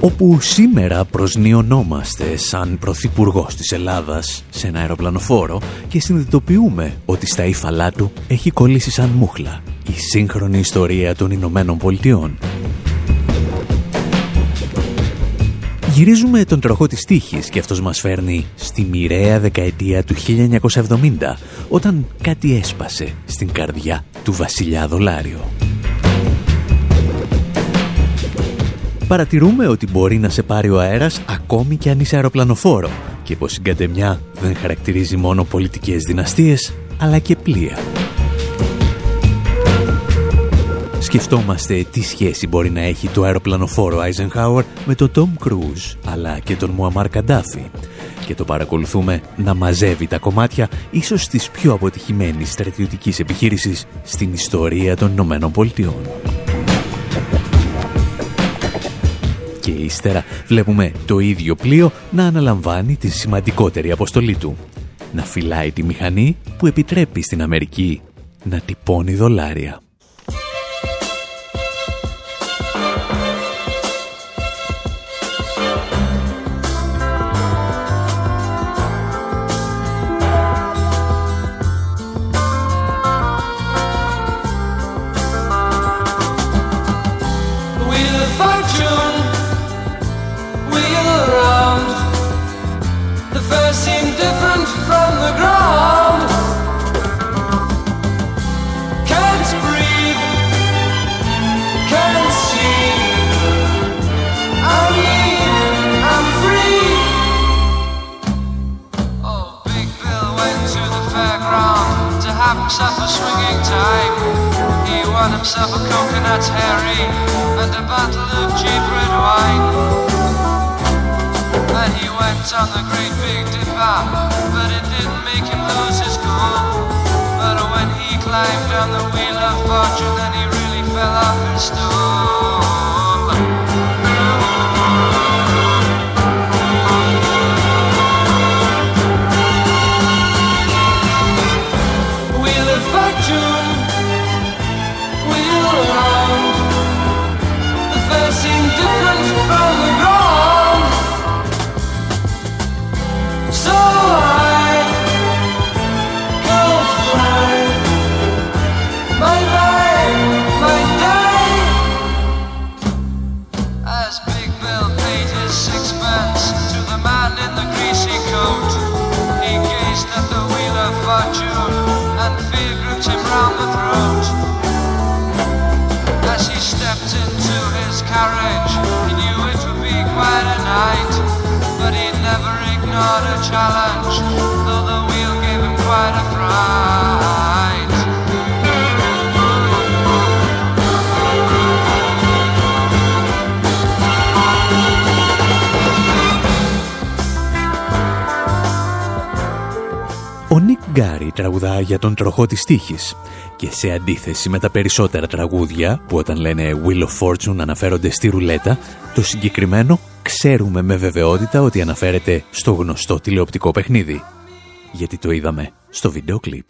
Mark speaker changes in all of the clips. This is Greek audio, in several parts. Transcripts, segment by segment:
Speaker 1: Όπου σήμερα προσνιωνόμαστε σαν Πρωθυπουργός της Ελλάδας σε ένα αεροπλανοφόρο και συνειδητοποιούμε ότι στα ύφαλά του έχει κολλήσει σαν μούχλα η σύγχρονη ιστορία των Ηνωμένων Πολιτειών. Γυρίζουμε τον τροχό της τύχης και αυτός μας φέρνει στη μοιραία δεκαετία του 1970 όταν κάτι έσπασε στην καρδιά του βασιλιά Δολάριο. Παρατηρούμε ότι μπορεί να σε πάρει ο αέρας ακόμη και αν είσαι αεροπλανοφόρο και πως η κατεμιά δεν χαρακτηρίζει μόνο πολιτικές δυναστείες, αλλά και πλοία. Σκεφτόμαστε τι σχέση μπορεί να έχει το αεροπλανοφόρο Eisenhower με το Tom Cruise, αλλά και τον Μουαμάρ Καντάφη. Και το παρακολουθούμε να μαζεύει τα κομμάτια ίσως της πιο αποτυχημένης στρατιωτικής επιχείρησης στην ιστορία των Ηνωμένων Πολιτειών. Και ύστερα βλέπουμε το ίδιο πλοίο να αναλαμβάνει τη σημαντικότερη αποστολή του. Να φυλάει τη μηχανή που επιτρέπει στην Αμερική να τυπώνει δολάρια.
Speaker 2: Himself a swinging time. He won himself a coconut Harry and a bottle of cheap red wine. And he went on the great big dipper, but it didn't make him lose his cool. But when he climbed down the wheel of fortune, then he really fell off his stool.
Speaker 1: Γκάρι τραγουδά για τον τροχό της τύχης και σε αντίθεση με τα περισσότερα τραγούδια που όταν λένε Wheel of Fortune αναφέρονται στη ρουλέτα, το συγκεκριμένο ξέρουμε με βεβαιότητα ότι αναφέρεται στο γνωστό τηλεοπτικό παιχνίδι. Γιατί το είδαμε στο βίντεο κλιπ.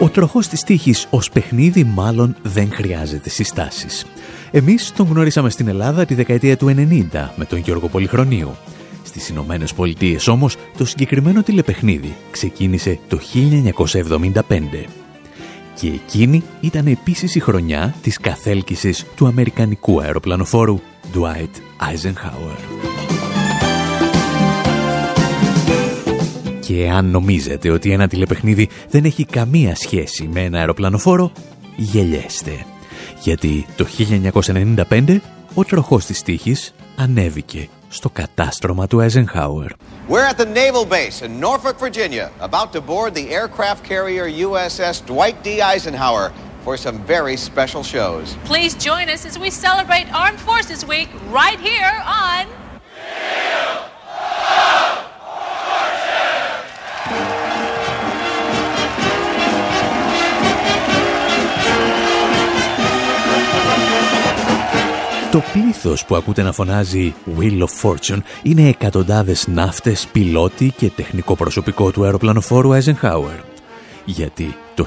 Speaker 1: Ο τροχός της τύχης ως παιχνίδι μάλλον δεν χρειάζεται συστάσεις. Εμείς τον γνωρίσαμε στην Ελλάδα τη δεκαετία του 90 με τον Γιώργο Πολυχρονίου. Στις Ηνωμένες Πολιτείες όμως το συγκεκριμένο τηλεπαιχνίδι ξεκίνησε το 1975. Και εκείνη ήταν επίσης η χρονιά της καθέλκυσης του Αμερικανικού αεροπλανοφόρου Dwight Eisenhower. Και αν νομίζετε ότι ένα τηλεπαιχνίδι δεν έχει καμία σχέση με ένα αεροπλανοφόρο, γελιέστε. Γιατί το 1995 ο τροχός της τύχης ανέβηκε στο κατάστρωμα του Eisenhower.
Speaker 3: We're at the naval base in Norfolk, Virginia, about to board the aircraft carrier USS Dwight D. Eisenhower for some very special shows.
Speaker 4: Please join us as we celebrate Armed Forces Week right here on.
Speaker 1: Το πλήθος που ακούτε να φωνάζει Wheel of Fortune είναι εκατοντάδες ναύτες, πιλότοι και τεχνικό προσωπικό του αεροπλανοφόρου Eisenhower. Γιατί το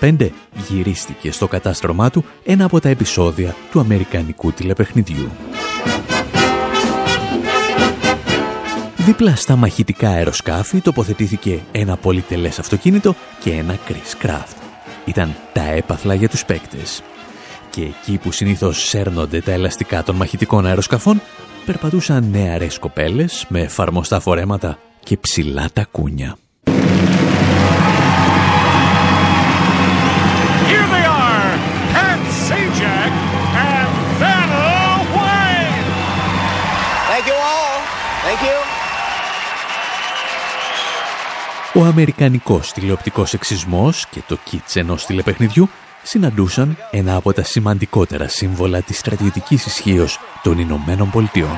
Speaker 1: 1995 γυρίστηκε στο κατάστρωμά του ένα από τα επεισόδια του αμερικανικού τηλεπαιχνιδιού. Δίπλα στα μαχητικά αεροσκάφη τοποθετήθηκε ένα πολυτελές αυτοκίνητο και ένα Chris Craft. Ήταν τα έπαθλα για τους παίκτες και εκεί που συνήθως σέρνονται τα ελαστικά των μαχητικών αεροσκαφών, περπατούσαν νεαρές κοπέλες με εφαρμοστά φορέματα και ψηλά τακούνια. Ο αμερικανικός τηλεοπτικός εξισμός και το κίτς ενός τηλεπαιχνιδιού συναντούσαν ένα από τα σημαντικότερα σύμβολα της στρατιωτικής ισχύως των Ηνωμένων Πολιτειών.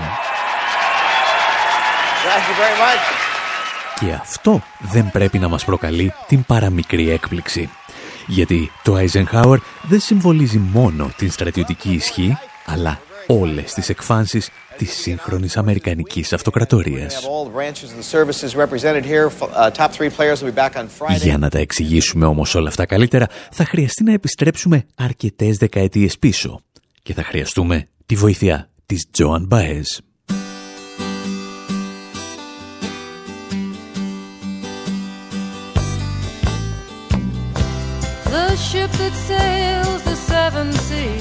Speaker 1: Και αυτό δεν πρέπει να μας προκαλεί την παραμικρή έκπληξη. Γιατί το Eisenhower δεν συμβολίζει μόνο την στρατιωτική ισχύ, αλλά όλες τις εκφάνσεις της σύγχρονης Αμερικανικής Αυτοκρατορίας. Για να τα εξηγήσουμε όμως όλα αυτά καλύτερα, θα χρειαστεί να επιστρέψουμε αρκετές δεκαετίες πίσω και θα χρειαστούμε τη βοήθεια της Τζοαν Μπαέζ. The ship that sails the seven seas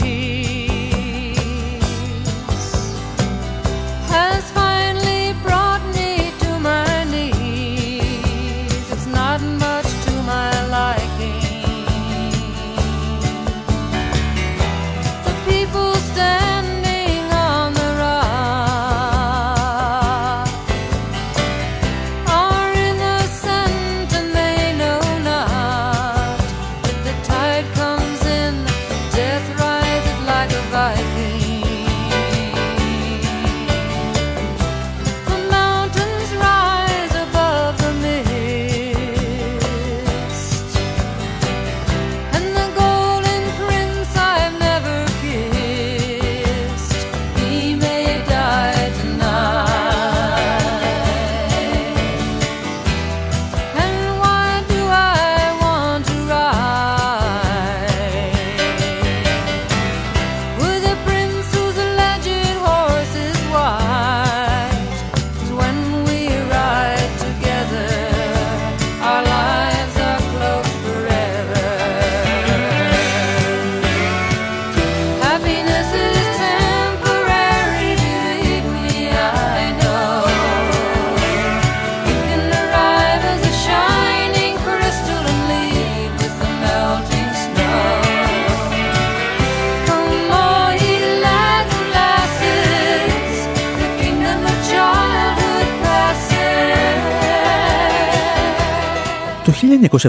Speaker 1: 1976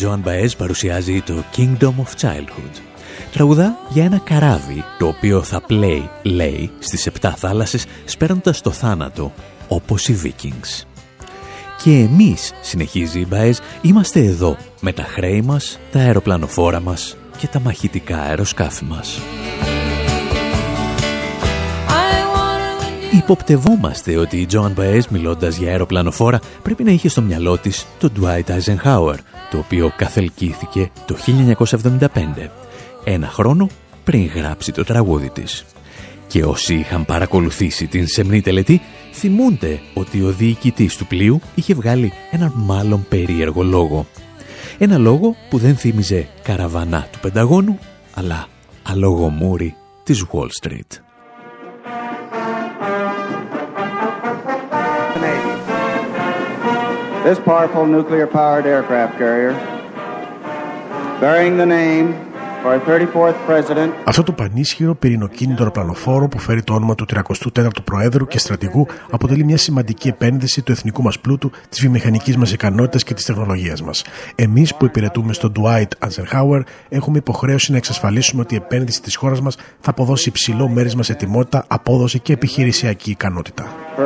Speaker 1: Joan Baez παρουσιάζει το Kingdom of Childhood. Τραγουδά για ένα καράβι το οποίο θα πλέει, λέει, στις επτά θάλασσες σπέρνοντας το θάνατο, όπως οι Vikings. Και εμείς, συνεχίζει η Baez, είμαστε εδώ με τα χρέη μας, τα αεροπλανοφόρα μας και τα μαχητικά αεροσκάφη μας. Υποπτευόμαστε ότι η Joan Baez μιλώντας για αεροπλανοφόρα πρέπει να είχε στο μυαλό της το Dwight Eisenhower, το οποίο καθελκύθηκε το 1975, ένα χρόνο πριν γράψει το τραγούδι της. Και όσοι είχαν παρακολουθήσει την σεμνή τελετή, θυμούνται ότι ο διοικητής του πλοίου είχε βγάλει έναν μάλλον περίεργο λόγο. Ένα λόγο που δεν θύμιζε καραβανά του Πενταγώνου, αλλά αλογομούρι της Wall Street. This powerful nuclear-powered aircraft carrier, bearing the name
Speaker 5: Αυτό το πανίσχυρο πυρηνοκίνητο αεροπλανοφόρο που φέρει το όνομα του 34ου Προέδρου και στρατηγού αποτελεί μια σημαντική επένδυση του εθνικού μας πλούτου, της βιομηχανικής μας ικανότητας και της τεχνολογίας μας. Εμείς που υπηρετούμε στον Dwight Eisenhower έχουμε υποχρέωση να εξασφαλίσουμε ότι η επένδυση της χώρας μας θα αποδώσει υψηλό μέρισμα σε τιμότητα, απόδοση και επιχειρησιακή ικανότητα.
Speaker 1: Το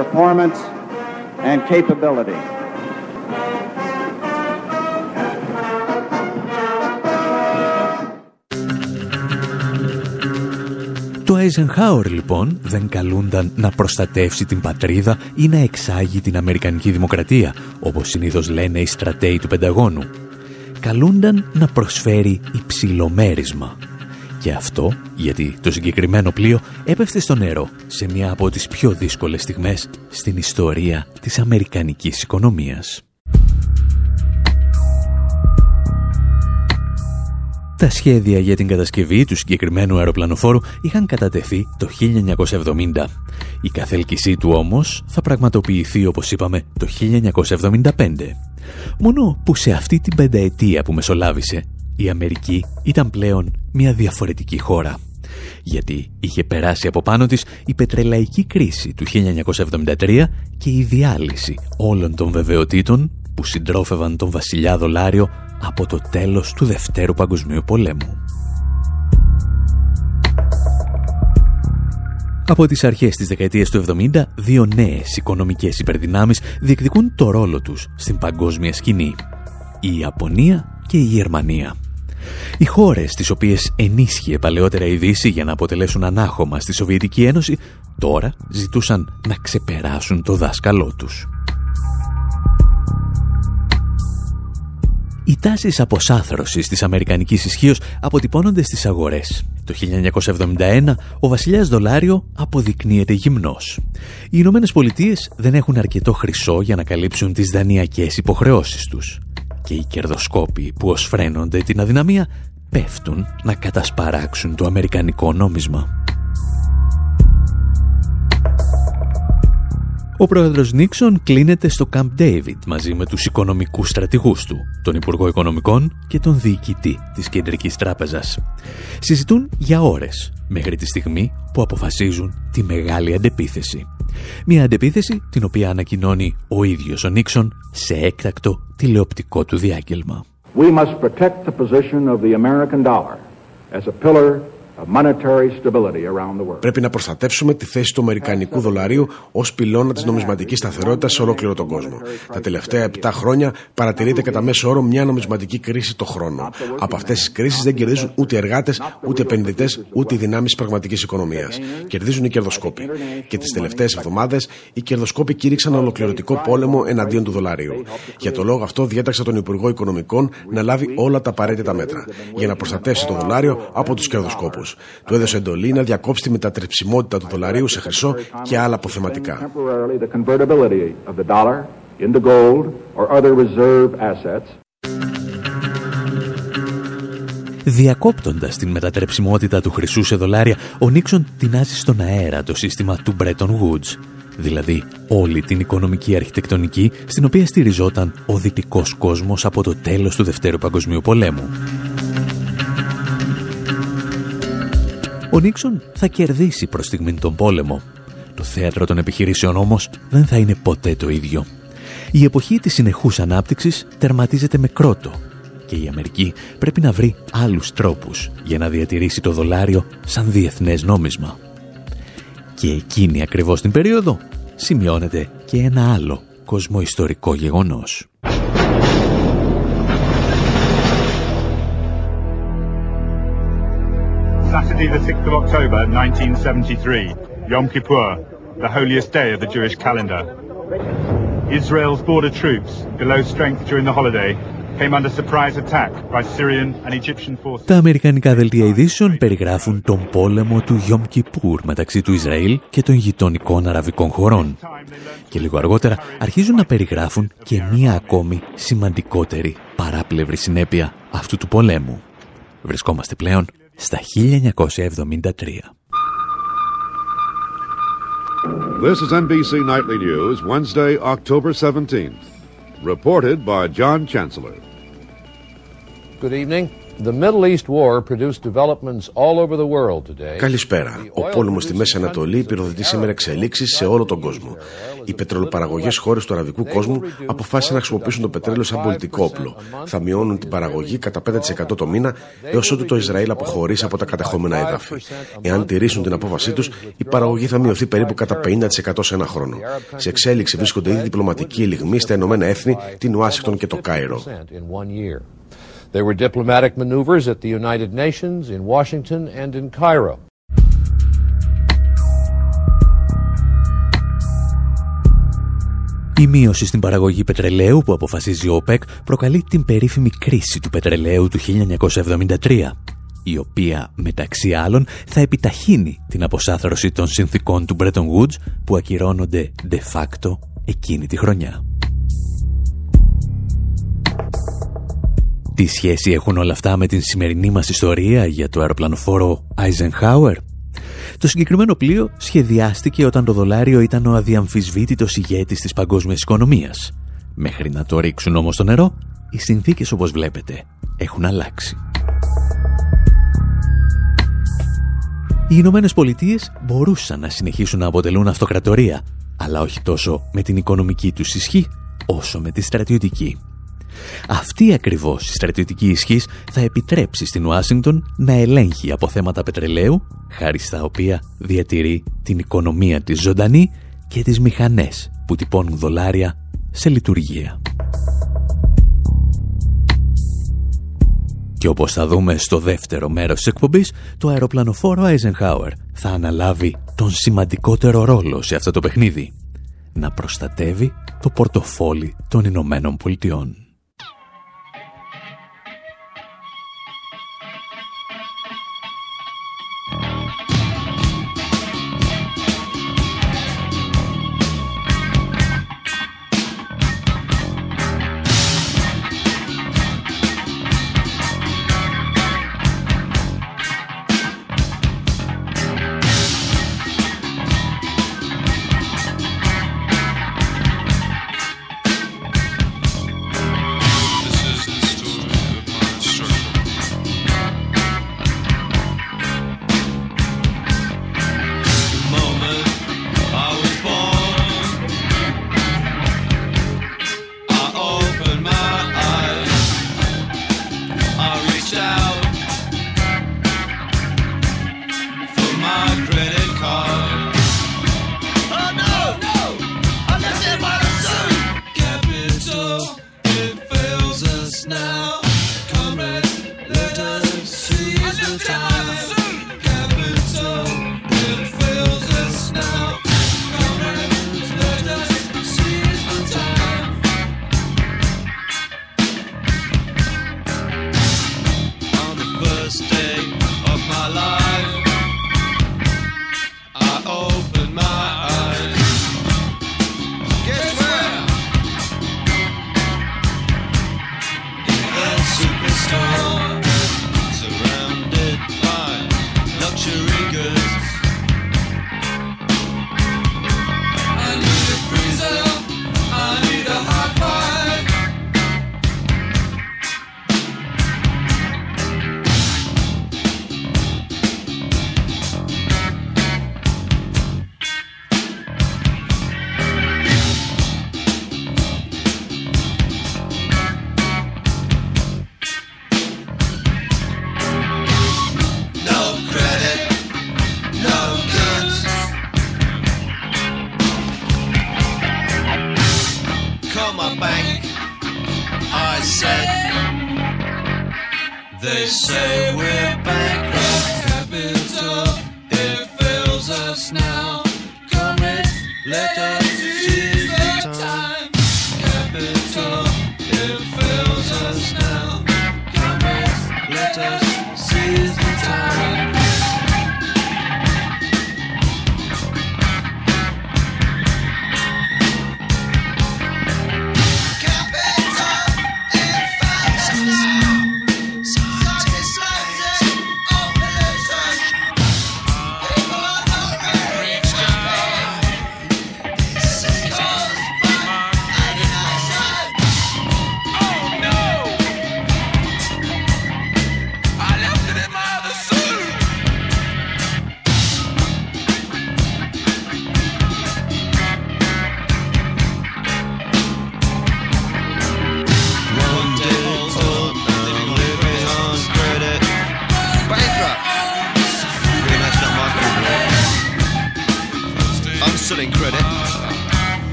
Speaker 1: Eisenhower λοιπόν δεν καλούνταν να προστατεύσει την πατρίδα ή να εξάγει την Αμερικανική Δημοκρατία, όπως συνήθως λένε οι στρατέοι του Πενταγώνου. Καλούνταν να προσφέρει υψηλομέρισμα. Και αυτό γιατί το συγκεκριμένο πλοίο έπεφτε στο νερό σε μια από τις πιο δύσκολες στιγμές στην ιστορία της Αμερικανικής οικονομίας. Τα σχέδια για την κατασκευή του συγκεκριμένου αεροπλανοφόρου είχαν κατατεθεί το 1970. Η καθέλκυσή του όμως θα πραγματοποιηθεί όπως είπαμε το 1975. Μόνο που σε αυτή την πενταετία που μεσολάβησε η Αμερική ήταν πλέον μια διαφορετική χώρα. Γιατί είχε περάσει από πάνω της η πετρελαϊκή κρίση του 1973 και η διάλυση όλων των βεβαιοτήτων που συντρόφευαν τον βασιλιά δολάριο από το τέλος του Δευτέρου Παγκοσμίου Πολέμου. Από τις αρχές της δεκαετίας του 70, δύο νέες οικονομικές υπερδυνάμεις διεκδικούν το ρόλο τους στην παγκόσμια σκηνή. Η Ιαπωνία και η Γερμανία. Οι χώρες τις οποίες ενίσχυε παλαιότερα η Δύση για να αποτελέσουν ανάχωμα στη Σοβιετική Ένωση, τώρα ζητούσαν να ξεπεράσουν το δάσκαλό τους. Οι τάσεις αποσάθρωσης της αμερικανικής ισχύως αποτυπώνονται στις αγορές. Το 1971 ο βασιλιάς δολάριο αποδεικνύεται γυμνός. Οι Ηνωμένες Πολιτείες δεν έχουν αρκετό χρυσό για να καλύψουν τις δανειακές υποχρεώσεις τους. Και οι κερδοσκόποι που ως φρένονται την αδυναμία πέφτουν να κατασπαράξουν το αμερικανικό νόμισμα. Ο πρόεδρος Νίξον κλείνεται στο Camp David μαζί με τους οικονομικούς στρατηγούς του, τον Υπουργό Οικονομικών και τον Διοικητή της Κεντρικής Τράπεζας. Συζητούν για ώρες, μέχρι τη στιγμή που αποφασίζουν τη μεγάλη αντεπίθεση. Μια αντεπίθεση την οποία ανακοινώνει ο ίδιος ο Νίξον σε έκτακτο τηλεοπτικό του διάγγελμα. We must protect the position of the American dollar as a pillar
Speaker 5: Πρέπει να προστατεύσουμε τη θέση του Αμερικανικού δολαρίου ως πυλώνα της νομισματικής σταθερότητας σε ολόκληρο τον κόσμο. Τα τελευταία 7 χρόνια παρατηρείται κατά μέσο όρο μια νομισματική κρίση το χρόνο. Από αυτές τις κρίσεις δεν κερδίζουν ούτε εργάτες, ούτε επενδυτές, ούτε οι δυνάμεις πραγματικής οικονομίας. Κερδίζουν οι κερδοσκόποι. Και τις τελευταίες εβδομάδες οι κερδοσκόποι κήρυξαν ολοκληρωτικό πόλεμο εναντίον του δολαρίου. Για το λόγο αυτό διέταξα τον Υπουργό Οικονομικών να λάβει όλα τα απαραίτητα μέτρα για να προστατεύσει το δολάριο από τους κερδοσκόπους. Του έδωσε εντολή να διακόψει τη μετατρεψιμότητα του δολαρίου σε χρυσό και άλλα αποθεματικά.
Speaker 1: Διακόπτοντας την μετατρεψιμότητα του χρυσού σε δολάρια, ο Νίξον τεινάζει στον αέρα το σύστημα του Bretton Woods, δηλαδή όλη την οικονομική αρχιτεκτονική στην οποία στηριζόταν ο δυτικός κόσμος από το τέλος του Δευτέρου Παγκοσμίου Πολέμου. Ο Νίξον θα κερδίσει προς στιγμήν τον πόλεμο. Το θέατρο των επιχειρήσεων όμως δεν θα είναι ποτέ το ίδιο. Η εποχή της συνεχούς ανάπτυξης τερματίζεται με κρότο και η Αμερική πρέπει να βρει άλλους τρόπους για να διατηρήσει το δολάριο σαν διεθνές νόμισμα. Και εκείνη ακριβώς την περίοδο σημειώνεται και ένα άλλο κοσμοϊστορικό γεγονός. Saturday, the 6th of October 1973, Yom Kippur, the holiest day of the Jewish calendar. Israel's border troops, below strength during the holiday, came under surprise attack by Syrian and Egyptian forces. Τα αμερικανικά δελτία ειδήσεων περιγράφουν τον πόλεμο του Yom Kippur μεταξύ του Ισραήλ και των γειτονικών αραβικών χωρών. Και λίγο αργότερα αρχίζουν να περιγράφουν και μία ακόμη σημαντικότερη παράπλευρη συνέπεια αυτού του πολέμου. Βρισκόμαστε πλέον στα 1973.
Speaker 6: This is NBC Nightly News, Wednesday, October 17th. Reported by John Chancellor.
Speaker 7: Good evening. The Middle East War produced developments all over the world today.
Speaker 5: Καλησπέρα. Ο πόλεμος στη Μέση Ανατολή πυροδοτεί σήμερα εξελίξεις σε όλο τον κόσμο. Οι πετρελοπαραγωγές χώρες του αραβικού κόσμου αποφάσισαν να χρησιμοποιήσουν το πετρέλαιο σαν πολιτικό όπλο. Θα μειώνουν την παραγωγή κατά 5% το μήνα έως ότου το Ισραήλ αποχωρήσει από τα κατεχόμενα έδαφη. Εάν τηρήσουν την απόφασή τους, η παραγωγή θα μειωθεί περίπου κατά 50% σε ένα χρόνο. Σε εξέλιξη βρίσκονται ήδη διπλωματικοί λιγμοί στα Ηνωμένα Έθνη, την Ουάσιγκτον και το Κάιρο.
Speaker 7: There were diplomatic maneuvers at the United Nations, in Washington, and in Cairo.
Speaker 1: Η μείωση στην παραγωγή πετρελαίου που αποφασίζει ο ΟΠΕΚ προκαλεί την περίφημη κρίση του πετρελαίου του 1973, η οποία μεταξύ άλλων θα επιταχύνει την αποσάθρωση των συνθήκων του Bretton Woods που ακυρώνονται de facto εκείνη τη χρονιά. Τι σχέση έχουν όλα αυτά με την σημερινή μας ιστορία για το αεροπλανοφόρο Eisenhower? Το συγκεκριμένο πλοίο σχεδιάστηκε όταν το δολάριο ήταν ο αδιαμφισβήτητος ηγέτης της παγκόσμιας οικονομίας. Μέχρι να το ρίξουν όμως στο νερό, οι συνθήκες όπως βλέπετε έχουν αλλάξει. Οι Ηνωμένες Πολιτείες μπορούσαν να συνεχίσουν να αποτελούν αυτοκρατορία, αλλά όχι τόσο με την οικονομική τους ισχύ, όσο με τη στρατιωτική. Αυτή ακριβώς η στρατιωτική ισχύς θα επιτρέψει στην Ουάσιγκτον να ελέγχει από θέματα πετρελαίου, χάρη στα οποία διατηρεί την οικονομία της ζωντανή και τις μηχανές που τυπώνουν δολάρια σε λειτουργία. Και όπως θα δούμε στο δεύτερο μέρος της εκπομπής, το αεροπλανοφόρο Eisenhower θα αναλάβει τον σημαντικότερο ρόλο σε αυτό το παιχνίδι. Να προστατεύει το πορτοφόλι των Ηνωμένων Πολιτειών.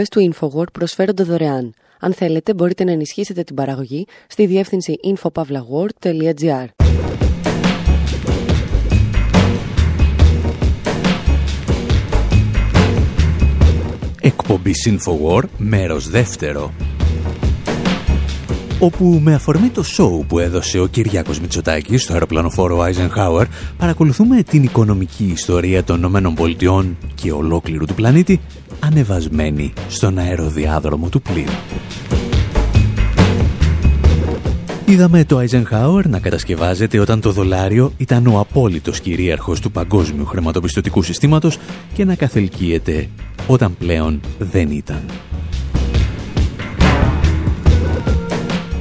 Speaker 8: Εκπομπές του InfoWord προσφέρονται δωρεάν. Αν θέλετε, μπορείτε να ενισχύσετε την παραγωγή στη διεύθυνση infopavlagor.gr.
Speaker 1: Εκπομπή InfoWar, μέρος δεύτερο. Όπου με αφορμή το σοου που έδωσε ο Κυριάκος Μητσοτάκης στο αεροπλανοφόρο Eisenhower παρακολουθούμε την οικονομική ιστορία των ΗΠΑ και ολόκληρου του πλανήτη ανεβασμένη στον αεροδιάδρομο του πλοίου. Είδαμε το Eisenhower να κατασκευάζεται όταν το δολάριο ήταν ο απόλυτος κυρίαρχος του παγκόσμιου χρηματοπιστωτικού συστήματος και να καθελκύεται όταν πλέον δεν ήταν.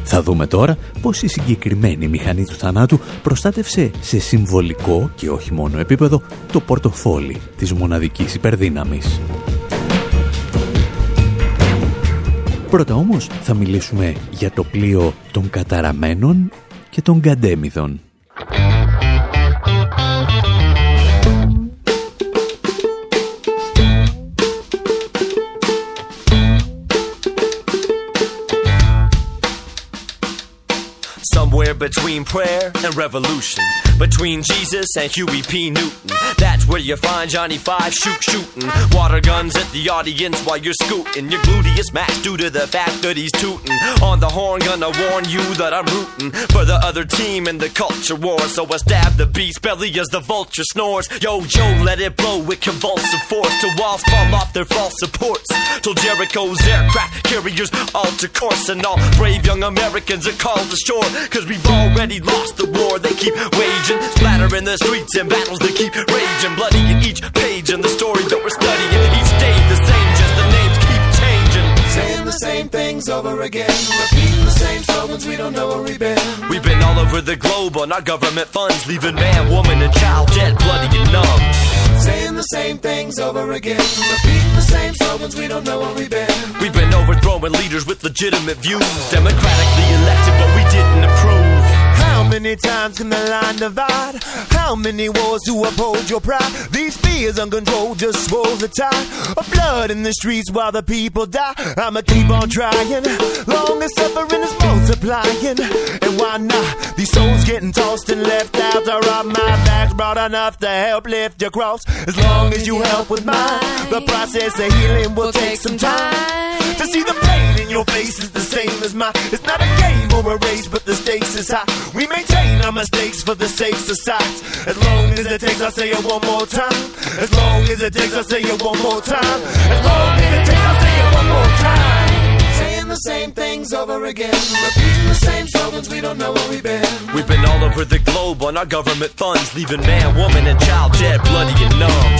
Speaker 1: Θα δούμε τώρα πως η συγκεκριμένη μηχανή του θανάτου προστάτευσε σε συμβολικό και όχι μόνο επίπεδο το πορτοφόλι της μοναδικής υπερδύναμης. Πρώτα όμως θα μιλήσουμε για το πλοίο των καταραμένων και των καντέμιδων.
Speaker 9: Somewhere between prayer and revolution. Between Jesus and Huey P. Newton. That's where you find Johnny Five shoot shooting. Water guns at the audience while you're scooting. Your gluteus max due to the fact that he's tooting. On the horn, gonna warn you that I'm rooting for the other team in the culture war. So I stab the beast belly as the vulture snores. Yo, yo, let it blow with convulsive force. Till walls fall off their false supports. Till Jericho's aircraft carriers alter course. And all brave young Americans are called ashore. Cause we've already lost the war they keep waging. Splatter in the streets and battles that keep raging. Bloody in each page and the story that we're studying. Each day the same, just the names keep changing.
Speaker 10: Saying the same things over again. Repeating the same slogans, we don't know where we've been.
Speaker 9: We've been all over the globe on our government funds, leaving man, woman, and child dead, bloody and numb.
Speaker 10: Saying the same things over again. Repeating the same slogans, we don't know where we've been.
Speaker 9: We've been overthrowing leaders with legitimate views, democratically elected, but we didn't
Speaker 10: many times can the line divide? How many wars to uphold your pride? These fears uncontrolled just swell the tide of blood in the streets while the people die. I'ma keep on trying, long as suffering is multiplying. And why not? These souls getting tossed and left out to rob my back's broad enough to help lift your cross. As long as you help with mine, the process of healing will take some time. To see the pain in your face is the same as mine. It's not a game or a race, but the stakes is high. We maintain our mistakes for the sake of sight. As long as it takes, I'll say it one more time. As long as it takes, I'll say it one more time. As long as it takes, I'll say it one more time. Saying the same things over again. Repeating the same slogans, we don't know where we've been.
Speaker 9: We've been all over the globe on our government funds, leaving man, woman, and child dead, bloody and numb.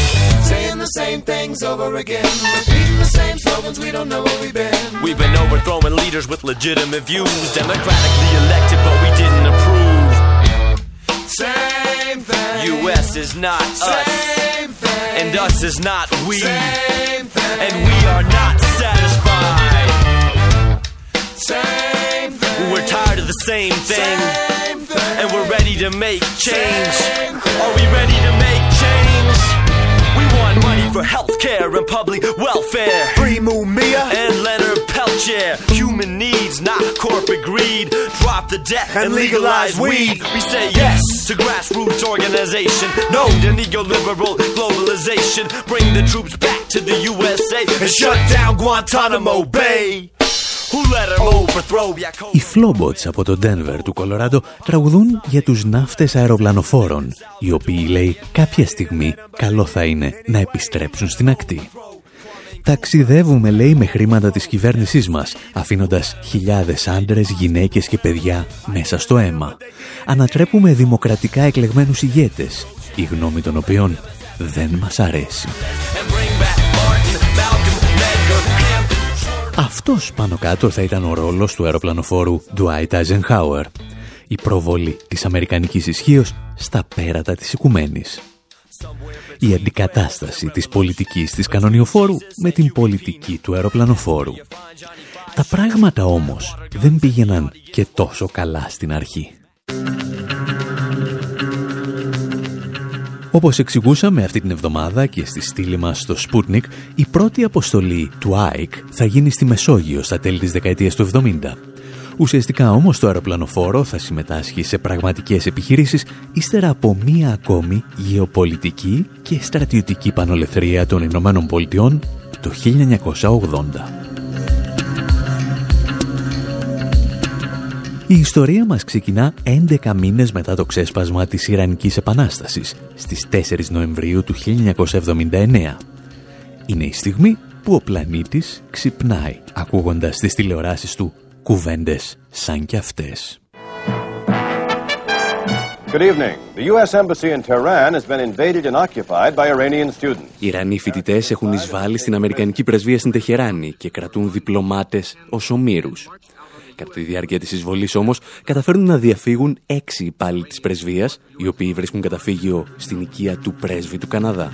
Speaker 10: Saying the same things over again. Repeating the same slogans, we don't know where we've been.
Speaker 9: We've been overthrowing leaders with legitimate views, democratically elected, but we didn't approve.
Speaker 10: Same thing.
Speaker 9: U.S. is not us,
Speaker 10: Same thing.
Speaker 9: and us is not we,
Speaker 10: Same thing.
Speaker 9: and we are not satisfied.
Speaker 10: Same thing.
Speaker 9: We're tired of the same thing,
Speaker 10: Same thing.
Speaker 9: and we're ready to make change. Are we ready to make change? Money for healthcare and public welfare.
Speaker 10: Free Mumia.
Speaker 9: And Leonard Peltier, human needs, not corporate greed. Drop the debt and,
Speaker 10: And
Speaker 9: legalize
Speaker 10: legalize
Speaker 9: weed. We say yes to grassroots organization, no to neoliberal globalization. Bring the troops back to the USA and shut down Guantanamo Bay.
Speaker 1: Οι Flowbots από το Denver του Κολοράντο τραγουδούν για τους ναύτες αεροπλανοφόρων, οι οποίοι λέει κάποια στιγμή καλό θα είναι να επιστρέψουν στην ακτή. Ταξιδεύουμε, λέει, με χρήματα της κυβέρνησής μας, αφήνοντας χιλιάδες άντρες, γυναίκες και παιδιά μέσα στο αίμα. Ανατρέπουμε δημοκρατικά εκλεγμένους ηγέτες, η γνώμη των οποίων δεν μας αρέσει. Αυτός πάνω κάτω θα ήταν ο ρόλος του αεροπλανοφόρου Dwight Eisenhower. Η προβολή της Αμερικανικής ισχύως στα πέρατα της οικουμένης. Η αντικατάσταση της πολιτικής της κανονιοφόρου με την πολιτική του αεροπλανοφόρου. Τα πράγματα όμως δεν πήγαιναν και τόσο καλά στην αρχή. Όπως εξηγούσαμε αυτή την εβδομάδα και στη στήλη μας στο Sputnik, η πρώτη αποστολή του ΑΕΚ θα γίνει στη Μεσόγειο στα τέλη της δεκαετίας του 70. Ουσιαστικά όμως το αεροπλανοφόρο θα συμμετάσχει σε πραγματικές επιχειρήσεις ύστερα από μία ακόμη γεωπολιτική και στρατιωτική πανολεθρία των Ηνωμένων Πολιτειών το 1980. Η ιστορία μας ξεκινά 11 μήνες μετά το ξέσπασμα της Ιρανικής Επανάστασης, στις 4 Νοεμβρίου του 1979. Είναι η στιγμή που ο πλανήτης ξυπνάει, ακούγοντας τις τηλεοράσεις του κουβέντες σαν κι αυτές.
Speaker 11: Good evening. The U.S. Embassy in Tehran has been invaded and occupied by Iranian students.
Speaker 1: Οι Ιρανοί φοιτητές έχουν εισβάλει στην Αμερικανική πρεσβεία στην Τεχεράνη και κρατούν διπλωμάτες ως ομήρους. Κατά τη διάρκεια της εισβολής όμως καταφέρνουν να διαφύγουν έξι υπάλληλοι της πρεσβείας, οι οποίοι βρίσκουν καταφύγιο στην οικία του πρέσβη του Καναδά.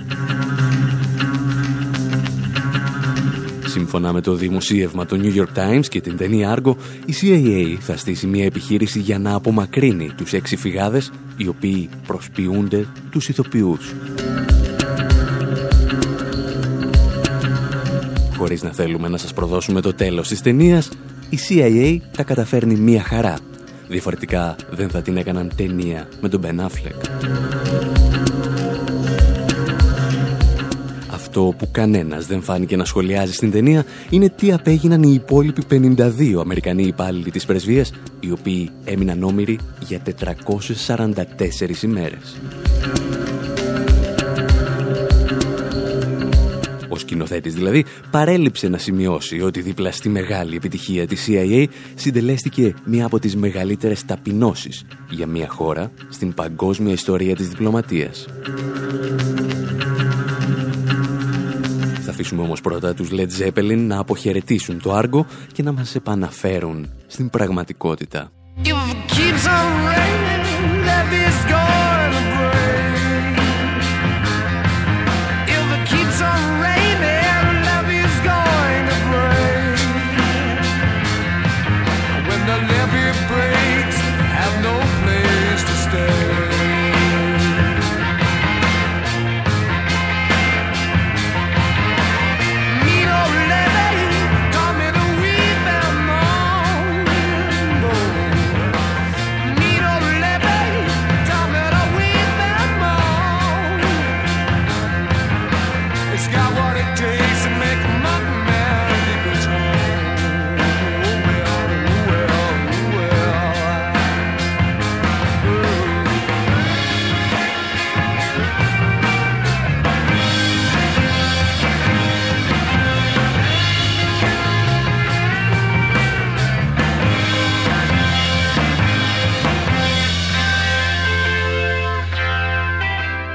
Speaker 1: Σύμφωνα με το δημοσίευμα του New York Times και την ταινία Argo, η CIA θα στήσει μια επιχείρηση για να απομακρύνει τους έξι φυγάδες, οι οποίοι προσποιούνται τους ηθοποιούς. Χωρίς να θέλουμε να σας προδώσουμε το τέλος της ταινίας, η CIA τα καταφέρνει μία χαρά. Διαφορετικά δεν θα την έκαναν ταινία με τον Ben Affleck. Αυτό που κανένας δεν φάνηκε να σχολιάζει στην ταινία είναι τι απέγιναν οι υπόλοιποι 52 Αμερικανοί υπάλληλοι της πρεσβείας, οι οποίοι έμειναν όμοιροι για 444 ημέρες. Ο σκηνοθέτης δηλαδή παρέλειψε να σημειώσει ότι δίπλα στη μεγάλη επιτυχία της CIA συντελέστηκε μία από τις μεγαλύτερες ταπεινώσεις για μία χώρα στην παγκόσμια ιστορία της διπλωματίας. Θα αφήσουμε όμως πρώτα τους Led Zeppelin να αποχαιρετήσουν το άργο και να μας επαναφέρουν στην πραγματικότητα.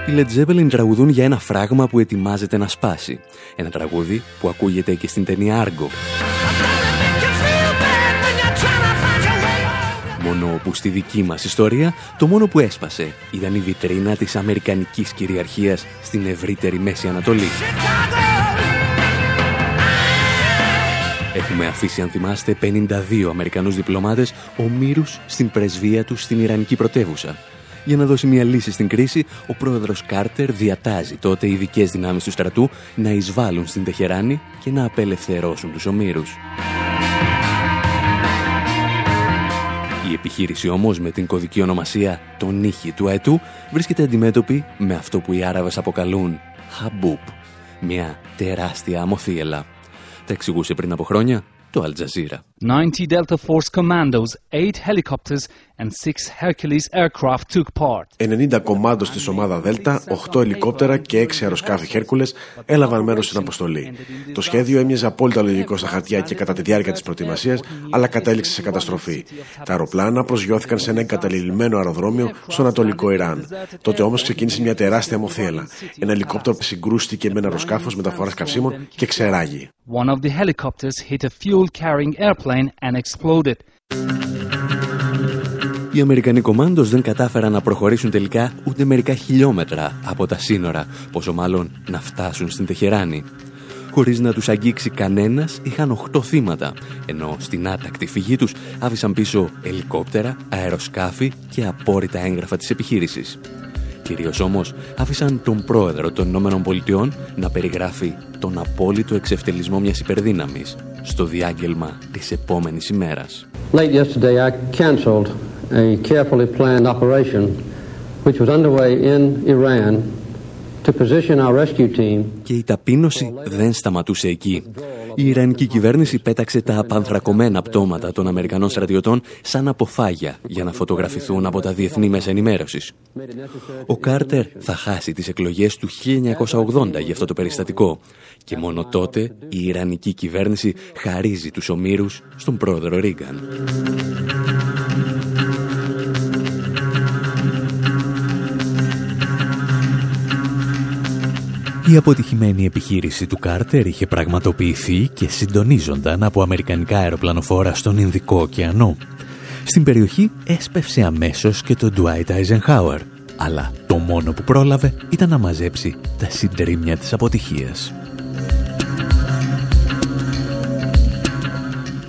Speaker 1: Οι Led Zeppelin τραγουδούν για ένα φράγμα που ετοιμάζεται να σπάσει. Ένα τραγούδι που ακούγεται και στην ταινία Argo. Μόνο που στη δική μας ιστορία το μόνο που έσπασε ήταν η βιτρίνα της Αμερικανικής κυριαρχίας στην ευρύτερη Μέση Ανατολή. Έχουμε αφήσει, αν θυμάστε, 52 Αμερικανούς διπλωμάτες ομήρους στην πρεσβεία τους στην Ιρανική πρωτεύουσα για να δώσει μια λύση στην κρίση, ο πρόεδρος Κάρτερ διατάζει τότε οι ειδικές δυνάμεις του στρατού να εισβάλλουν στην Τεχεράνη και να απελευθερώσουν τους ομήρους. Η επιχείρηση όμως με την κωδική ονομασία «Το νύχι του αετού» βρίσκεται αντιμέτωπη με αυτό που οι Άραβες αποκαλούν «Χαμπούπ», μια τεράστια αμοθίελα. Τα εξηγούσε πριν από χρόνια το Αλτζαζίρα.
Speaker 12: 90 Delta Force commandos, 8 helicopters and 6 Hercules aircraft took part.
Speaker 5: 90 κομμάτων στη ομάδα Δέλτα, 8 ελικόπτερα και 6 αεροσκάφη Χέρκουλες έλαβαν μέρος στην αποστολή. Το σχέδιο έμοιαζε απόλυτα λογικό στα χαρτιά και κατά τη διάρκεια της προετοιμασίας, αλλά κατέληξε σε καταστροφή. Τα αεροπλάνα προσγειώθηκαν σε ένα εγκαταλειμμένο αεροδρόμιο στο Ανατολικό Ιράν. Τότε όμως ξεκίνησε μια τεράστια μοθέλα. Ένα ελικόπτερο συγκρούστηκε με ένα αεροσκάφος μεταφοράς καυσίμων και ξεράγει.
Speaker 12: One of the helicopters hit a fuel-carrying airplane and exploded.
Speaker 1: Οι Αμερικανοί κομμάντος δεν κατάφεραν να προχωρήσουν τελικά ούτε μερικά χιλιόμετρα από τα σύνορα, πόσο μάλλον να φτάσουν στην Τεχεράνη. Χωρίς να τους αγγίξει κανένας, είχαν οχτώ θύματα, ενώ στην άτακτη φυγή τους άφησαν πίσω ελικόπτερα, αεροσκάφη και απόρριτα έγγραφα της επιχείρησης. Κυρίως όμως άφησαν τον πρόεδρο των Ηνωμένων Πολιτειών να περιγράφει τον απόλυτο εξευτελισμό μιας υπερδύναμης στο διάγγελμα της επόμενης ημέρας.
Speaker 13: Late yesterday I cancelled a carefully planned operation which was underway in Iran to position our rescue team
Speaker 1: Και η ταπείνωση δεν σταματούσε εκεί. Η Ιρανική κυβέρνηση πέταξε τα απανθρακωμένα πτώματα των Αμερικανών στρατιωτών σαν αποφάγια για να φωτογραφηθούν από τα διεθνή μέσα ενημέρωσης. Ο Κάρτερ θα χάσει τις εκλογές του 1980 για αυτό το περιστατικό και μόνο τότε η Ιρανική κυβέρνηση χαρίζει τους ομήρους στον πρόεδρο Ρίγκαν. Η αποτυχημένη επιχείρηση του Κάρτερ είχε πραγματοποιηθεί και συντονίζονταν από αμερικανικά αεροπλανοφόρα στον Ινδικό ωκεανό. Στην περιοχή έσπευσε αμέσως και το Dwight Eisenhower, αλλά το μόνο που πρόλαβε ήταν να μαζέψει τα συντρίμμια της αποτυχίας.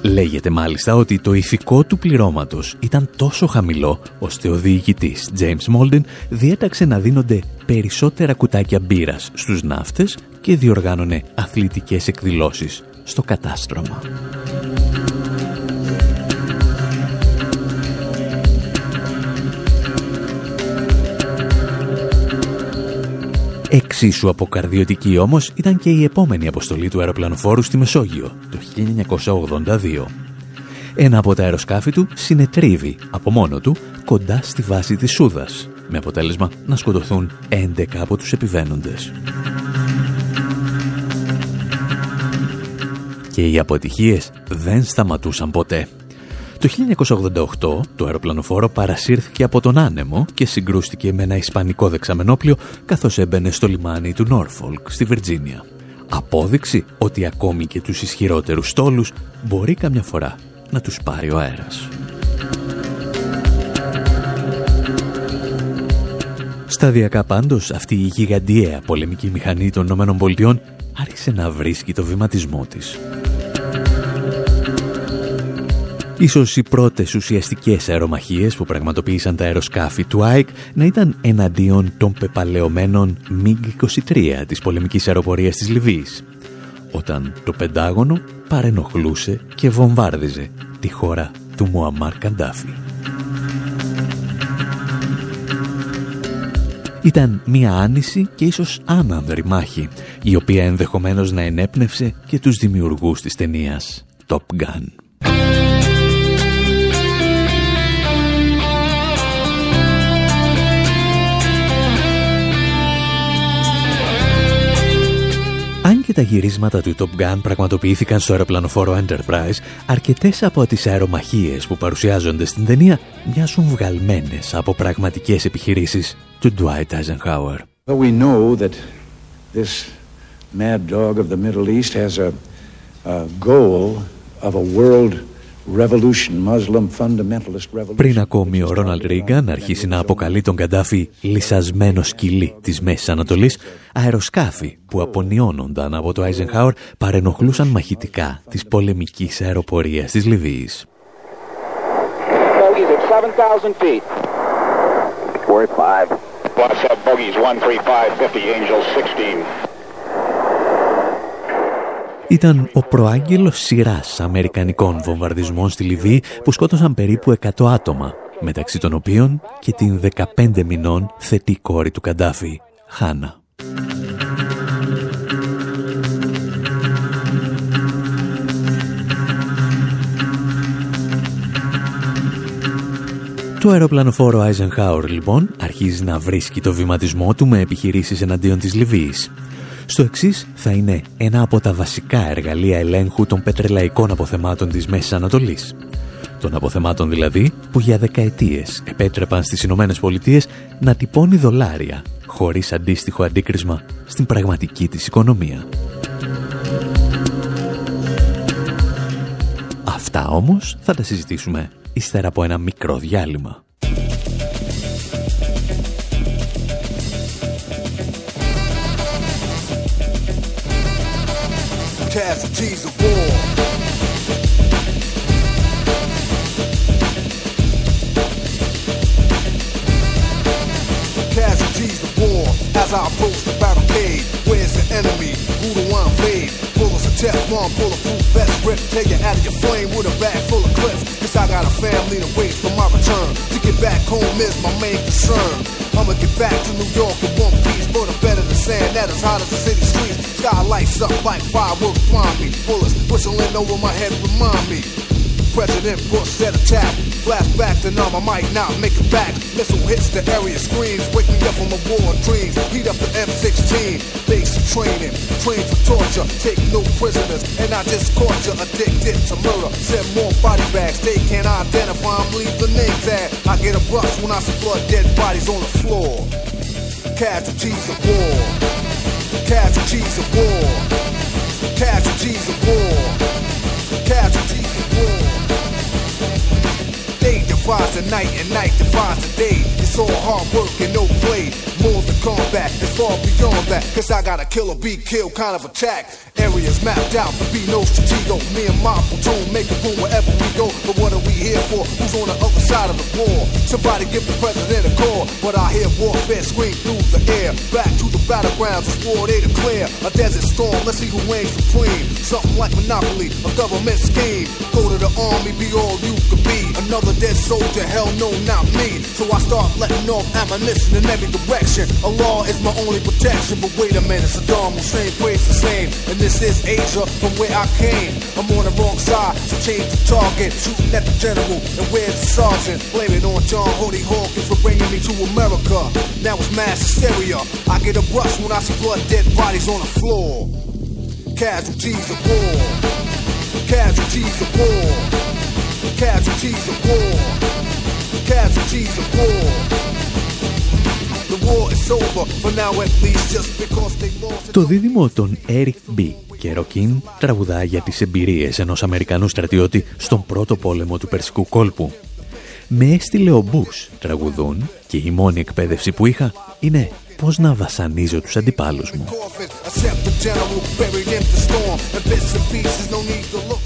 Speaker 1: Λέγεται μάλιστα ότι το ηθικό του πληρώματος ήταν τόσο χαμηλό, ώστε ο διοικητής James Molden διέταξε να δίνονται περισσότερα κουτάκια μπύρας στους ναύτες και διοργάνωνε αθλητικές εκδηλώσεις στο κατάστρωμα. Εξίσου αποκαρδιωτική όμως ήταν και η επόμενη αποστολή του αεροπλανοφόρου στη Μεσόγειο, το 1982. Ένα από τα αεροσκάφη του συνετρίβει από μόνο του κοντά στη βάση της Σούδας, με αποτέλεσμα να σκοτωθούν 11 από τους επιβαίνοντες. Και οι αποτυχίες δεν σταματούσαν ποτέ. Το 1988 το αεροπλανοφόρο παρασύρθηκε από τον άνεμο και συγκρούστηκε με ένα ισπανικό δεξαμενόπλιο καθώς έμπαινε στο λιμάνι του Νόρφολκ στη Βιρτζίνια. Απόδειξη ότι ακόμη και τους ισχυρότερους στόλους μπορεί καμιά φορά να τους πάρει ο αέρας. Σταδιακά πάντως αυτή η γιγαντιαία πολεμική μηχανή των ΗΠΑ άρχισε να βρίσκει το βηματισμό της. Ίσως οι πρώτες ουσιαστικές αερομαχίες που πραγματοποίησαν τα αεροσκάφη του ΑΕΚ να ήταν εναντίον των πεπαλαιωμένων MiG-23 της πολεμικής αεροπορίας της Λιβύης, όταν το Πεντάγωνο παρενοχλούσε και βομβάρδιζε τη χώρα του Μουαμάρ Καντάφη. Ήταν μια άνηση και ίσως άνανδρη μάχη, η οποία ενδεχομένως να ενέπνευσε και τους δημιουργούς της ταινίας Top Gun. Και τα γυρίσματα του Top Gun πραγματοποιήθηκαν στο αεροπλανοφόρο Enterprise, αρκετές από τις αερομαχίες που παρουσιάζονται στην ταινία μοιάζουν βγαλμένες από πραγματικές επιχειρήσεις του Dwight Eisenhower.
Speaker 14: But we know that this mad dog of the Middle East has a, a goal of a world revolution, Muslim fundamentalist revolution.
Speaker 1: Πριν ακόμη ο Ρόναλντ Ρίγκαν αρχίσει να αποκαλεί τον Καντάφη λυσασμένο σκυλί της Μέσης Ανατολής, αεροσκάφη που απονιώνονταν από το Eisenhower παρενοχλούσαν μαχητικά της πολεμικής αεροπορίας της Λιβύης.
Speaker 15: Bogies at 7,000 feet. Worth 5. What's up, bogies 13550, Angel 16
Speaker 1: ήταν ο προάγγελος σειράς αμερικανικών βομβαρδισμών στη Λιβύη που σκότωσαν περίπου 100 άτομα, μεταξύ των οποίων και την 15 μηνών θετή κόρη του Καντάφη, Χάνα. Το αεροπλανοφόρο Eisenhower λοιπόν αρχίζει να βρίσκει το βηματισμό του με επιχειρήσεις εναντίον της Λιβύης. Στο εξής θα είναι ένα από τα βασικά εργαλεία ελέγχου των πετρελαϊκών αποθεμάτων της Μέσης Ανατολής. Των αποθεμάτων δηλαδή που για δεκαετίες επέτρεπαν στις Ηνωμένες Πολιτείες να τυπώνει δολάρια χωρίς αντίστοιχο αντίκρισμα στην πραγματική της οικονομία. Αυτά όμως θα τα συζητήσουμε ύστερα από ένα μικρό διάλειμμα.
Speaker 16: Casualties of war. Casualties of war. As I approach the barricade, where's the enemy? Who do I invade? Bullets of food vest, grip, take it out of your flame with a bag full of clips. Cause I got a family to wait for my return. To get back home is my main concern. I'ma get back to New York in one piece, but I'm better than sand that is hot as the city streets. Sky lights up like fireworks blind me. Bullets whistling over my head remind me. President Bush said attack. Flashback to numb, I might not make it back. Missile hits the area, screams, wake me up from a war of dreams. Heat up the M16, basic training, train for torture, take no prisoners, and I just caught you addicted to murder. Send more body bags, they can't identify them, leave the name tag. I get a brush when I see blood, dead bodies on the floor. Casualties of war, casualties of war, casualties of war, casualties of war. Divides the night and night divides the day. It's all hard work and no play. More than combat, it's far beyond that. Cause I got a kill or be killed kind of attack. Areas mapped out to be no stratego. Me and my platoon make a room wherever we go. But what are we here for? Who's on the other side of the war? Somebody give the president a call. But I hear warfare scream through the air. Back to the battlegrounds, it's war they declare. A desert storm, let's see who reigns supreme. Something like Monopoly, a government scheme. Go to the army, be all you could be. Another dead soldier, hell no, not me. So I start letting off ammunition in every direction. A law is my only protection. But wait a minute, Saddam Hussein prays the same. And this is Asia from where I came. I'm on the wrong side, so change the target. Shooting at the general, and where's the sergeant? Blame it on John Holy Hawkins for bringing me to America. Now it's mass hysteria. I get a rush when I see blood dead bodies on the floor. Casualties of war. Casualties of war. Casualties of war. Casualties of war. The war is over for now at least just because they lost.
Speaker 1: Το δίδυμο των Eric B. και Ροκίν τραγουδά για τις εμπειρίες ενός Αμερικανού στρατιώτη στον πρώτο πόλεμο του Περσικού κόλπου. Με έστειλε ο Μπούς τραγουδούν και η μόνη εκπαίδευση που είχα είναι πώς να βασανίζω τους αντιπάλους μου;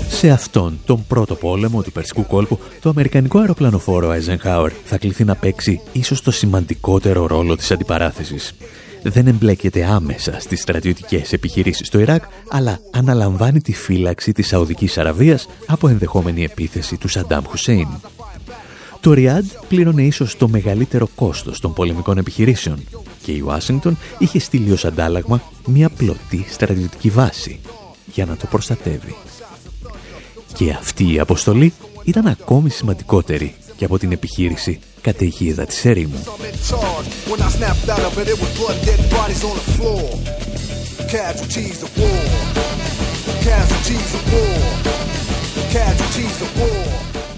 Speaker 1: Σε αυτόν τον πρώτο πόλεμο του Περσικού κόλπου, το αμερικανικό αεροπλανοφόρο Eisenhower θα κληθεί να παίξει ίσως το σημαντικότερο ρόλο της αντιπαράθεσης. Δεν εμπλέκεται άμεσα στις στρατιωτικές επιχειρήσεις στο Ιράκ, αλλά αναλαμβάνει τη φύλαξη της Σαουδικής Αραβίας από ενδεχόμενη επίθεση του Σαντάμ Χουσέιν. Το Ριάντ πλήρωνε ίσως το μεγαλύτερο κόστος των πολεμικών επιχειρήσεων και η Ουάσιγκτον είχε στείλει ως αντάλλαγμα μια πλωτή στρατιωτική βάση για να το προστατεύει. Και αυτή η αποστολή ήταν ακόμη σημαντικότερη και από την επιχείρηση καταιγίδα της ερήμου.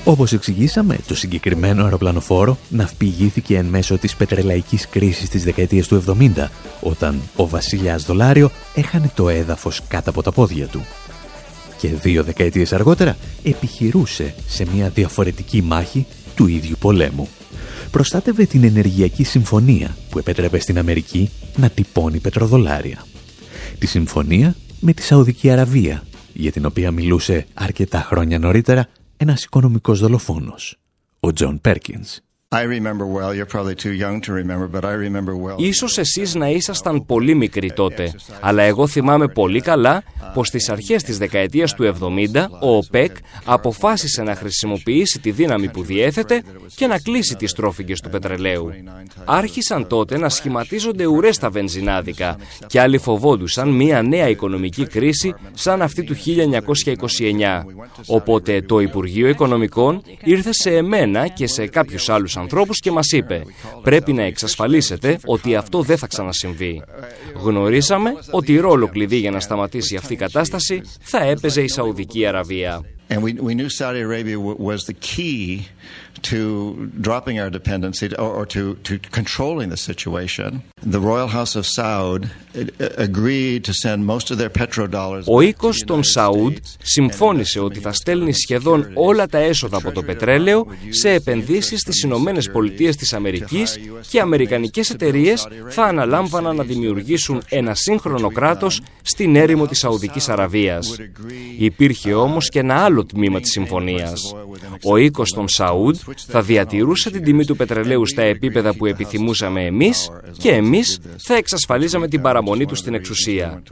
Speaker 1: Όπως εξηγήσαμε, το συγκεκριμένο αεροπλανοφόρο ναυπηγήθηκε εν μέσω της πετρελαϊκής κρίσης της δεκαετίας του 70, όταν ο βασιλιάς δολάριο έχανε το έδαφος κάτω από τα πόδια του. Και δύο δεκαετίες αργότερα επιχειρούσε σε μια διαφορετική μάχη του ίδιου πολέμου. Προστάτευε την ενεργειακή συμφωνία που επέτρεπε στην Αμερική να τυπώνει πετροδολάρια. Τη συμφωνία με τη Σαουδική Αραβία, για την οποία μιλούσε αρκετά χρόνια νωρίτερα ένας οικονομικός δολοφόνος, ο Τζον Πέρκινς.
Speaker 17: Ίσως εσείς να ήσασταν πολύ μικροί τότε, αλλά εγώ θυμάμαι πολύ καλά πως στις αρχές της δεκαετίας του 70 ο ΟΠΕΚ αποφάσισε να χρησιμοποιήσει τη δύναμη που διέθετε και να κλείσει τις τρόφιγγες του πετρελαίου. Άρχισαν τότε να σχηματίζονται ουρές στα βενζινάδικα και άλλοι φοβόντουσαν μια νέα οικονομική κρίση σαν αυτή του 1929. Οπότε το Υπουργείο Οικονομικών ήρθε σε εμένα και σε κάποιους άλλους τους ανθρώπους και μας είπε «Πρέπει να εξασφαλίσετε ότι αυτό δεν θα ξανασυμβεί». Γνωρίσαμε ότι ρόλο κλειδί για να σταματήσει αυτή η κατάσταση θα έπαιζε η Σαουδική Αραβία.
Speaker 18: And we, we knew Saudi Arabia was the key to dropping our dependency or, or to, to controlling the situation. The Royal House of Saud agreed to send most of their petrodollars.
Speaker 17: Ο οίκος των Σαούντ συμφώνησε ότι θα στέλνει σχεδόν όλα τα έσοδα από το πετρέλαιο σε επενδύσεις στις Ηνωμένες Πολιτείες της Αμερικής και αμερικανικές εταιρείες θα αναλάμβαναν να δημιουργήσουν ένα σύγχρονο κράτος στην έρημο της Σαουδικής Αραβίας. Υπήρχε όμως και ένα άλλο τμήμα της συμφωνίας. Ο οίκος των Σαούντ θα διατηρούσε την τιμή του πετρελαίου στα επίπεδα που επιθυμούσαμε εμείς και εμείς θα εξασφαλίζαμε την παραμονή του στην εξουσία.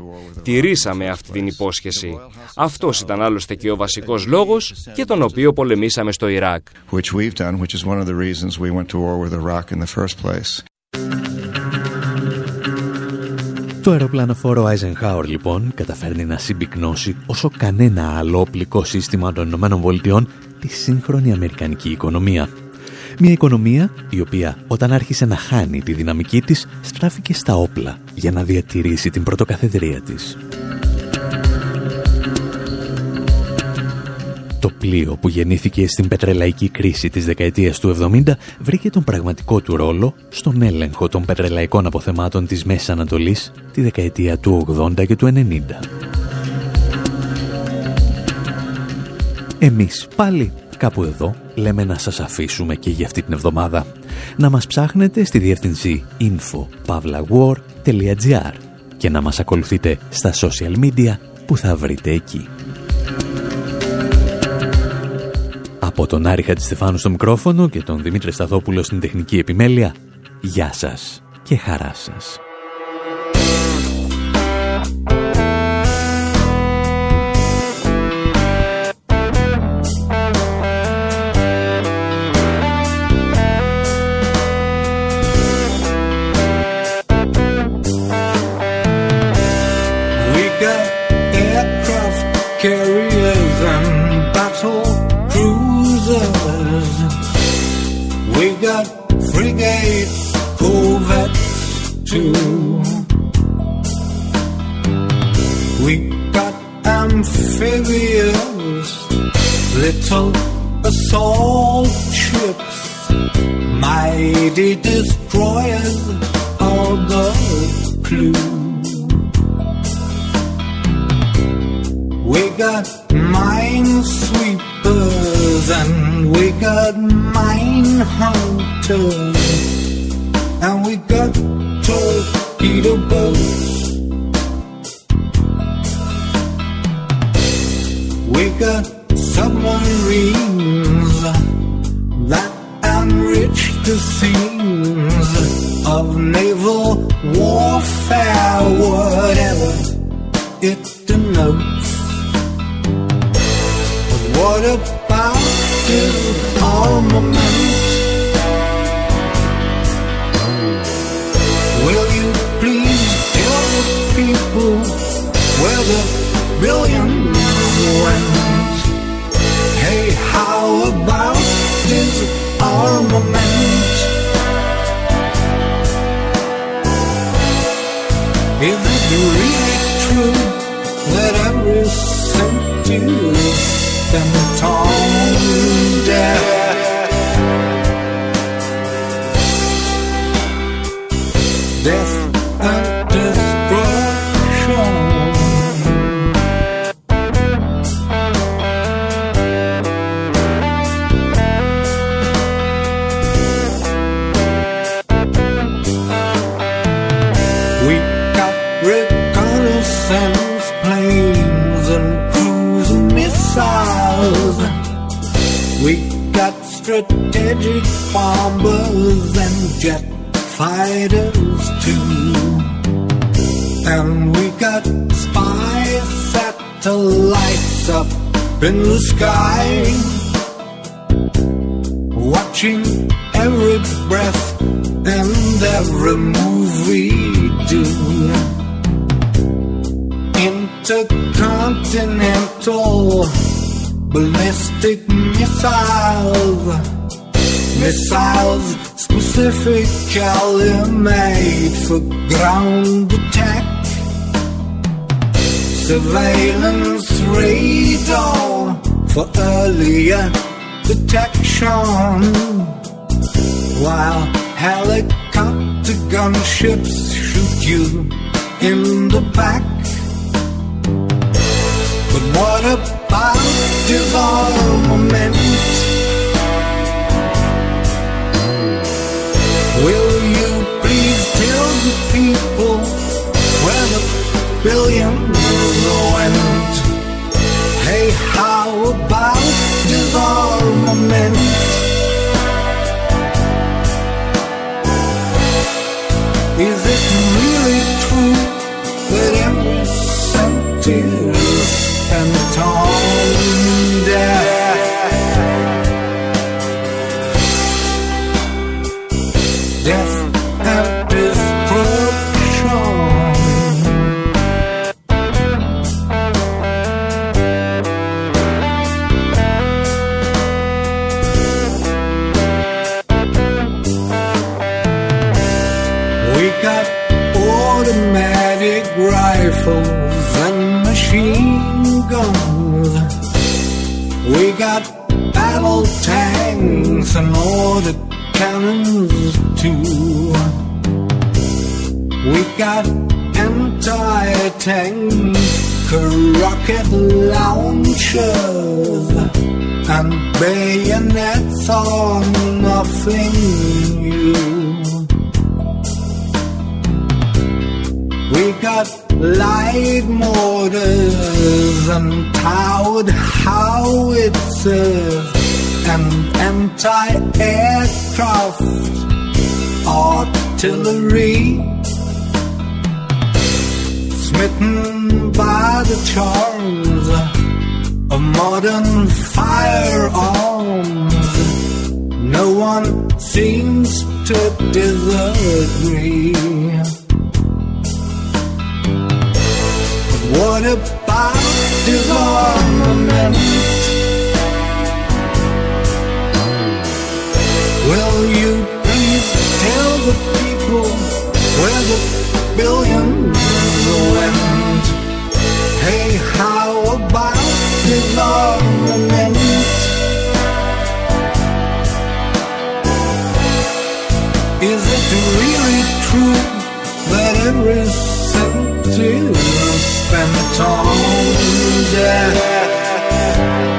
Speaker 17: Τηρήσαμε αυτή την υπόσχεση. Αυτός ήταν άλλωστε και ο βασικός λόγος και τον οποίο πολεμήσαμε στο Ιράκ.
Speaker 19: Το αεροπλανοφόρο Eisenhower λοιπόν καταφέρνει να συμπυκνώσει όσο κανένα άλλο οπλικό σύστημα των ΗΠΑ τη σύγχρονη αμερικανική οικονομία. Μια οικονομία η οποία όταν άρχισε να χάνει τη δυναμική της στράφηκε στα όπλα για να διατηρήσει την πρωτοκαθεδρία της. Το πλοίο που γεννήθηκε στην πετρελαϊκή κρίση της δεκαετίας του 70 βρήκε τον πραγματικό του ρόλο στον έλεγχο των πετρελαϊκών αποθεμάτων της Μέσης Ανατολής τη δεκαετία του 80 και του 90. Εμείς πάλι κάπου εδώ λέμε να σας αφήσουμε και για αυτή την εβδομάδα. Να μας ψάχνετε στη διεύθυνση info.pavlawar.gr και να μας ακολουθείτε στα social media που θα βρείτε εκεί. Από τον Άρη Χατζηστεφάνου στο μικρόφωνο και τον Δημήτρη Σταθόπουλο στην τεχνική επιμέλεια, γεια σας και χαρά σας. Little assault ships, mighty destroyers of the clue. We got minesweepers and we got mine and we got torpedo boats. We got submarines that enrich the scenes of naval warfare, whatever it denotes. But what about this armament? Will you please people where the went? Hey, how about? Is it really true that every cent and them tone deaf. Death for ground attack. Surveillance radar for earlier detection. While helicopter gunships shoot you in the back. But what about disarmament? Artillery. Smitten by the charms of modern firearms, no one seems to disagree. What about disarmament? Will you please tell the people where the billions went? Hey, how about disarmament? Is it really true that every cent is spent on? Death